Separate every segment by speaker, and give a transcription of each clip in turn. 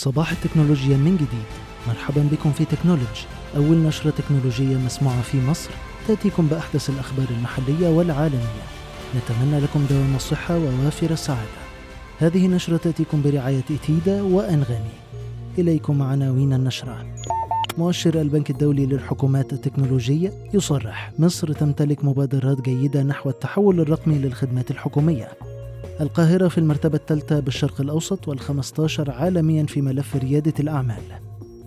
Speaker 1: صباح التكنولوجيا من جديد. مرحبا بكم في تكنولوجي أول نشرة تكنولوجية مسموعة في مصر تأتيكم بأحدث الأخبار المحلية والعالمية. نتمنى لكم دوام الصحة ووافر السعادة. هذه النشرة تأتيكم برعاية إتيدا وأنغامي. إليكم عناوين النشرة. مؤشر البنك الدولي للحكومات التكنولوجية يصرح مصر تمتلك مبادرات جيدة نحو التحول الرقمي للخدمات الحكومية. القاهرة في المرتبة الثالثة بالشرق الأوسط والخمستاشر عالميا في ملف ريادة الأعمال.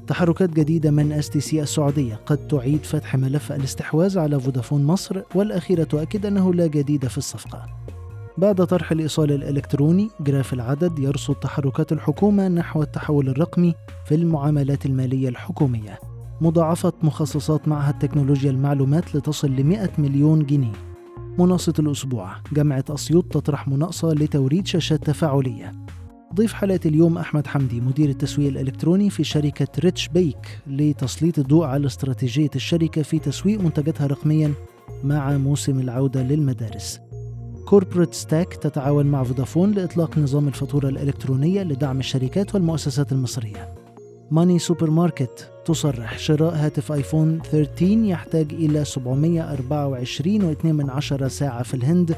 Speaker 1: تحركات جديدة من STC السعودية. قد تعيد فتح ملف الاستحواذ على فودافون مصر والأخيرة تؤكد أنه لا جديد في الصفقة. بعد طرح الإيصال الإلكتروني graph العدد يرصد تحركات الحكومة نحو التحول الرقمي في المعاملات المالية الحكومية. مضاعفة مخصصات معهد تكنولوجيا المعلومات لتصل ل 100 مليون جنيه. مناقصة الأسبوع. جامعة أسيوط تطرح مناقصة لتوريد شاشات تفاعلية. ضيف حلقة اليوم أحمد حمدي مدير التسويق الإلكتروني في شركة Rich Bake لتسليط الضوء على استراتيجية الشركة في تسويق منتجاتها رقميا مع موسم العودة للمدارس. Corporate Stack تتعاون مع فودافون لإطلاق نظام الفاتورة الإلكترونية لدعم الشركات والمؤسسات المصرية. MoneySuperMarket تصرح شراء هاتف آيفون 13 يحتاج إلى 724.2 ساعة في الهند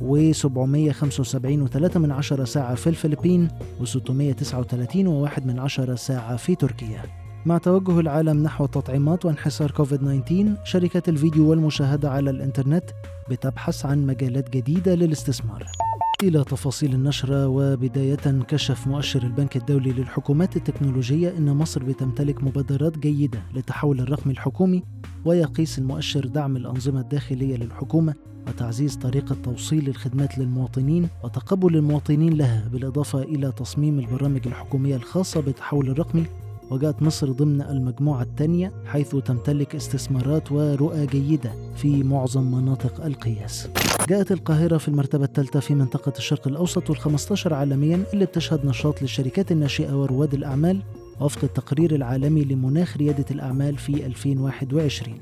Speaker 1: و 775.3 ساعة في الفلبين و 639.1 ساعة في تركيا. مع توجه العالم نحو التطعيمات وانحسار كوفيد 19 شركات الفيديو والمشاهدة على الإنترنت بتبحث عن مجالات جديدة للاستثمار. إلى تفاصيل النشرة وبداية كشف مؤشر البنك الدولي للحكومات التكنولوجية أن مصر بتمتلك مبادرات جيدة للتحول الرقمي الحكومي ويقيس المؤشر دعم الأنظمة الداخلية للحكومة وتعزيز طريقة توصيل الخدمات للمواطنين وتقبل المواطنين لها بالإضافة إلى تصميم البرامج الحكومية الخاصة بالتحول الرقمي وجاءت مصر ضمن المجموعة الثانية حيث تمتلك استثمارات ورؤى جيدة في معظم مناطق القياس. جاءت القاهرة في المرتبة الثالثة في منطقة الشرق الأوسط والخمستاشر عالميا اللي بتشهد نشاط للشركات الناشئة ورواد الأعمال وفق التقرير العالمي لمناخ ريادة الأعمال في 2021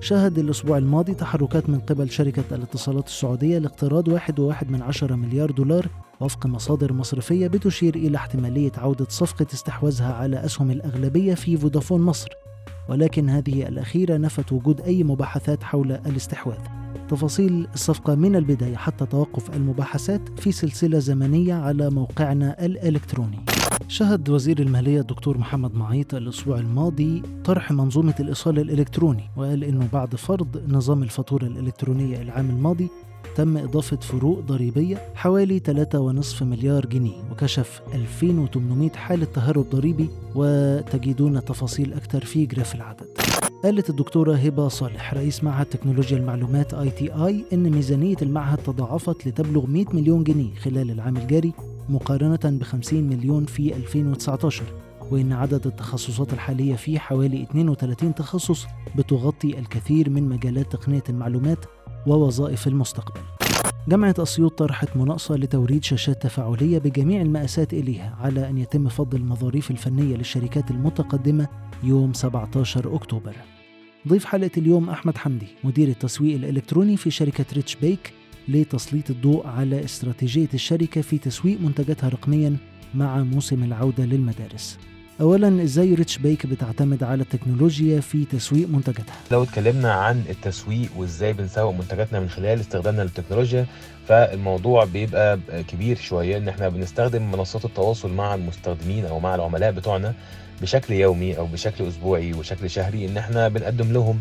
Speaker 1: شهد الأسبوع الماضي تحركات من قبل شركة الاتصالات السعودية لاقتراض 1.1 مليار دولار وفق مصادر مصرفية بتشير إلى احتمالية عودة صفقة استحواذها على أسهم الأغلبية في فودافون مصر. ولكن هذه الأخيرة نفت وجود أي مباحثات حول الاستحواذ. تفاصيل الصفقة من البداية حتى توقف المباحثات في سلسلة زمنية على موقعنا الإلكتروني. شهد وزير المالية الدكتور محمد معيط الأسبوع الماضي طرح منظومة الإيصال الإلكتروني وقال إنه بعد فرض نظام الفاتورة الإلكترونية العام الماضي تم إضافة فروق ضريبية حوالي 3.5 مليار جنيه وكشف 2800 حالة تهرب ضريبي وتجدون تفاصيل أكثر في graph العدد. قالت الدكتورة هبة صالح رئيس معهد تكنولوجيا المعلومات ITI إن ميزانية المعهد تضاعفت لتبلغ 100 مليون جنيه خلال العام الجاري مقارنة ب 50 مليون في 2019 وإن عدد التخصصات الحالية فيه حوالي 32 تخصص بتغطي الكثير من مجالات تقنية المعلومات ووظائف المستقبل. جامعة أسيوط طرحت مناقصة لتوريد شاشات تفاعلية بجميع المقاسات إليها على أن يتم فض المظاريف الفنية للشركات المتقدمة يوم 17 أكتوبر. ضيف حلقة اليوم أحمد حمدي مدير التسويق الإلكتروني في شركة ريتش بيك لتسليط الضوء على استراتيجية الشركة في تسويق منتجاتها رقميا مع موسم العودة للمدارس. اولا إزاي ريتش بيك بتعتمد على التكنولوجيا في تسويق منتجاتها؟
Speaker 2: لو اتكلمنا عن التسويق وإزاي بنسوق منتجاتنا من خلال استخدامنا للتكنولوجيا فالموضوع بيبقى كبير شوية إن إحنا بنستخدم منصات التواصل مع المستخدمين أو مع العملاء بتوعنا بشكل يومي أو بشكل أسبوعي وشكل شهري إن إحنا بنقدم لهم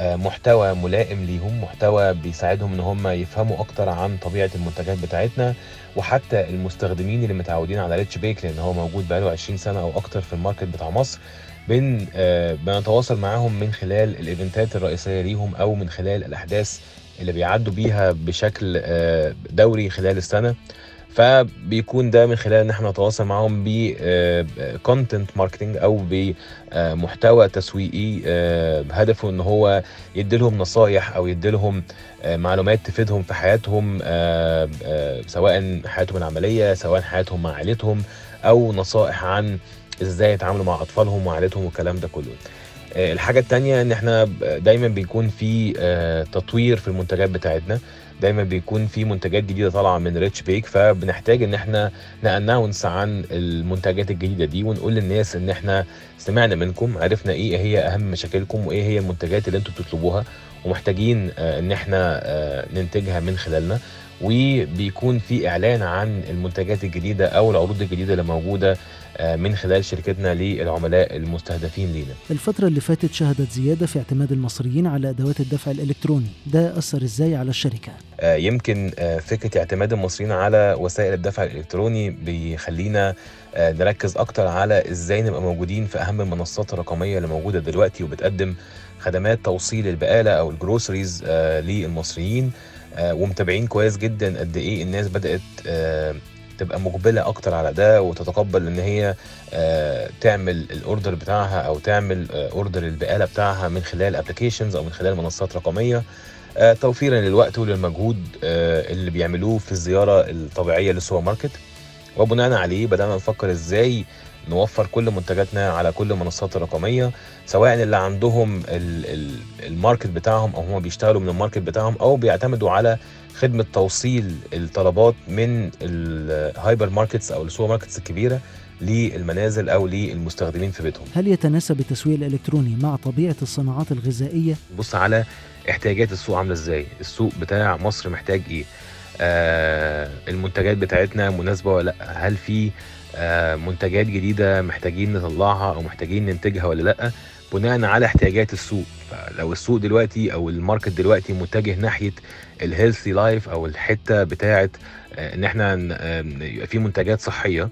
Speaker 2: محتوى ملائم ليهم محتوى بيساعدهم إن هم يفهموا أكتر عن طبيعة المنتجات بتاعتنا وحتى المستخدمين اللي متعودين على Rich Bake لأن هو موجود بقاله 20 سنة أو أكتر في ال market بتاع مصر بن بنتواصل معاهم من خلال الإيفنتات الرئيسية ليهم أو من خلال الأحداث اللي بيعدوا بيها بشكل دوري خلال السنة. فبيكون ده من خلال إن إحنا نتواصل معاهم ب content marketing أو بمحتوى تسويقي بهدفه إن هو يدي لهم نصايح أو يدي لهم معلومات تفيدهم في حياتهم سواء حياتهم العملية سواء حياتهم مع عائلتهم أو نصائح عن إزاي يتعاملوا مع أطفالهم وعائلتهم والكلام ده كله. الحاجة التانية إن إحنا دايما بيكون في تطوير في المنتجات بتاعتنا. دايما بيكون في منتجات جديدة طالعة من ريتش بيك فبنحتاج إن إحنا نأناونس عن المنتجات الجديدة دي ونقول للناس إن إحنا سمعنا منكم عرفنا إيه هي أهم مشاكلكم وإيه هي المنتجات اللي أنتم بتطلبوها ومحتاجين آه، إن إحنا آه، ننتجها من خلالنا. وبيكون في إعلان عن المنتجات الجديدة أو العروض الجديدة اللي موجودة آه، من خلال شركتنا للعملاء المستهدفين لينا.
Speaker 1: الفترة اللي فاتت شهدت زيادة في اعتماد المصريين على أدوات الدفع الإلكتروني. ده أثر إزاي على الشركة؟
Speaker 2: آه، يمكن آه، فكرة اعتماد المصريين على وسائل الدفع الإلكتروني بيخلينا نركز أكتر على إزاي نبقى موجودين في أهم المنصات الرقمية اللي موجودة دلوقتي وبتقدم خدمات توصيل البقالة أو ال groceries للمصريين. ومتابعين كويس جدا قد إيه الناس بدأت آه، تبقى مقبلة أكتر على ده وتتقبل إن هي آه، تعمل ال order بتاعها أو تعمل order البقالة بتاعها من خلال applications أو من خلال منصات رقمية. آه، توفيرا للوقت وللمجهود آه، اللي بيعملوه في الزيارة الطبيعية للسوبر ماركت. وبناء عليه بدأنا نفكر إزاي نوفر كل منتجاتنا على كل المنصات الرقميه سواء اللي عندهم ال- ال- ال market بتاعهم أو هم بيشتغلوا من ال market بتاعهم أو بيعتمدوا على خدمة توصيل الطلبات من ال hypermarkets أو ال supermarkets الكبيرة للمنازل أو للمستخدمين في بيتهم.
Speaker 1: هل يتناسب التسويق الإلكتروني مع طبيعة الصناعات الغذائية؟
Speaker 2: بص على احتياجات السوق عاملة إزاي. السوق بتاع مصر محتاج إيه؟ آه المنتجات بتاعتنا مناسبة ولا لأ؟ هل في منتجات جديدة محتاجين نطلعها أو محتاجين ننتجها ولا لأ. بناء على احتياجات السوق. فلو السوق دلوقتي أو ال market دلوقتي متجه ناحية ال healthy life أو الحتة بتاعة آه، إن إحنا آه، يبقى في منتجات صحية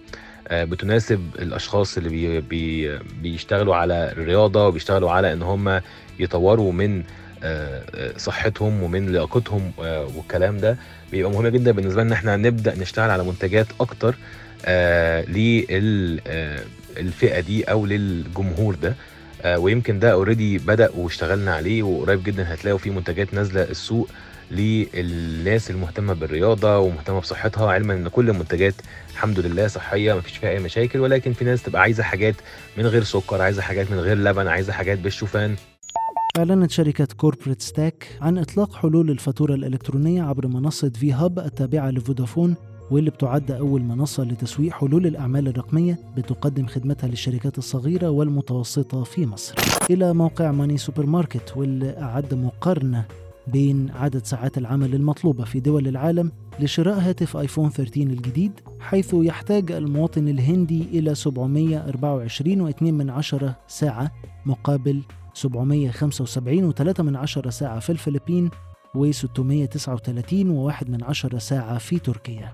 Speaker 2: آه، بتناسب الأشخاص اللي بي بي بيشتغلوا على الرياضة وبيشتغلوا على إن هم يطوروا من آه، آه، صحتهم ومن لياقتهم آه، والكلام ده. بيبقى مهم جدا بالنسبة لنا إحنا نبدأ نشتغل على منتجات أكتر. للفئه دي أو للجمهور ده. آه، ويمكن ده اوريدي بدأ واشتغلنا عليه وقريب جدا هتلاقوا فيه منتجات نازلة السوق للناس المهتمة بالرياضة ومهتمة بصحتها علما إن كل المنتجات الحمد لله صحية مفيش فيها أي مشاكل ولكن في ناس تبقى عايزة حاجات من غير سكر عايزة حاجات من غير لبن عايزة حاجات بالشوفان.
Speaker 1: أعلنت شركة Corporate Stack عن إطلاق حلول الفاتورة الإلكترونية عبر منصة V-Hub التابعة لفودافون واللي بتعد أول منصة لتسويق حلول الأعمال الرقمية بتقدم خدمتها للشركات الصغيرة والمتوسطة في مصر. إلى موقع MoneySuperMarket واللي أعد مقارنة بين عدد ساعات العمل المطلوبة في دول العالم لشراء هاتف آيفون 13 الجديد حيث يحتاج المواطن الهندي إلى 724.2 من عشرة ساعة مقابل 775 و3 من عشرة ساعة في الفلبين و 639 و1 من عشرة ساعة في تركيا.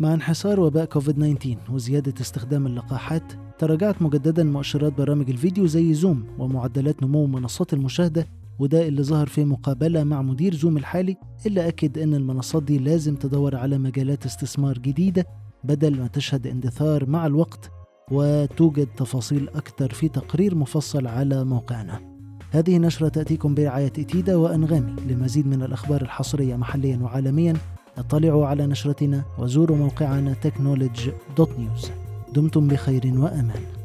Speaker 1: مع انحسار وباء كوفيد 19 وزيادة استخدام اللقاحات تراجعت مجددا مؤشرات برامج الفيديو زي زوم ومعدلات نمو منصات المشاهدة وده اللي ظهر في مقابلة مع مدير زوم الحالي اللي أكد إن المنصات دي لازم تدور على مجالات استثمار جديدة بدل ما تشهد اندثار مع الوقت وتوجد تفاصيل أكثر في تقرير مفصل على موقعنا. هذه نشرة تأتيكم برعاية إتيدا وأنغامي لمزيد من الأخبار الحصرية محليا وعالميا. اطلعوا على نشرتنا وزوروا موقعنا technology.news دمتم بخير وأمان.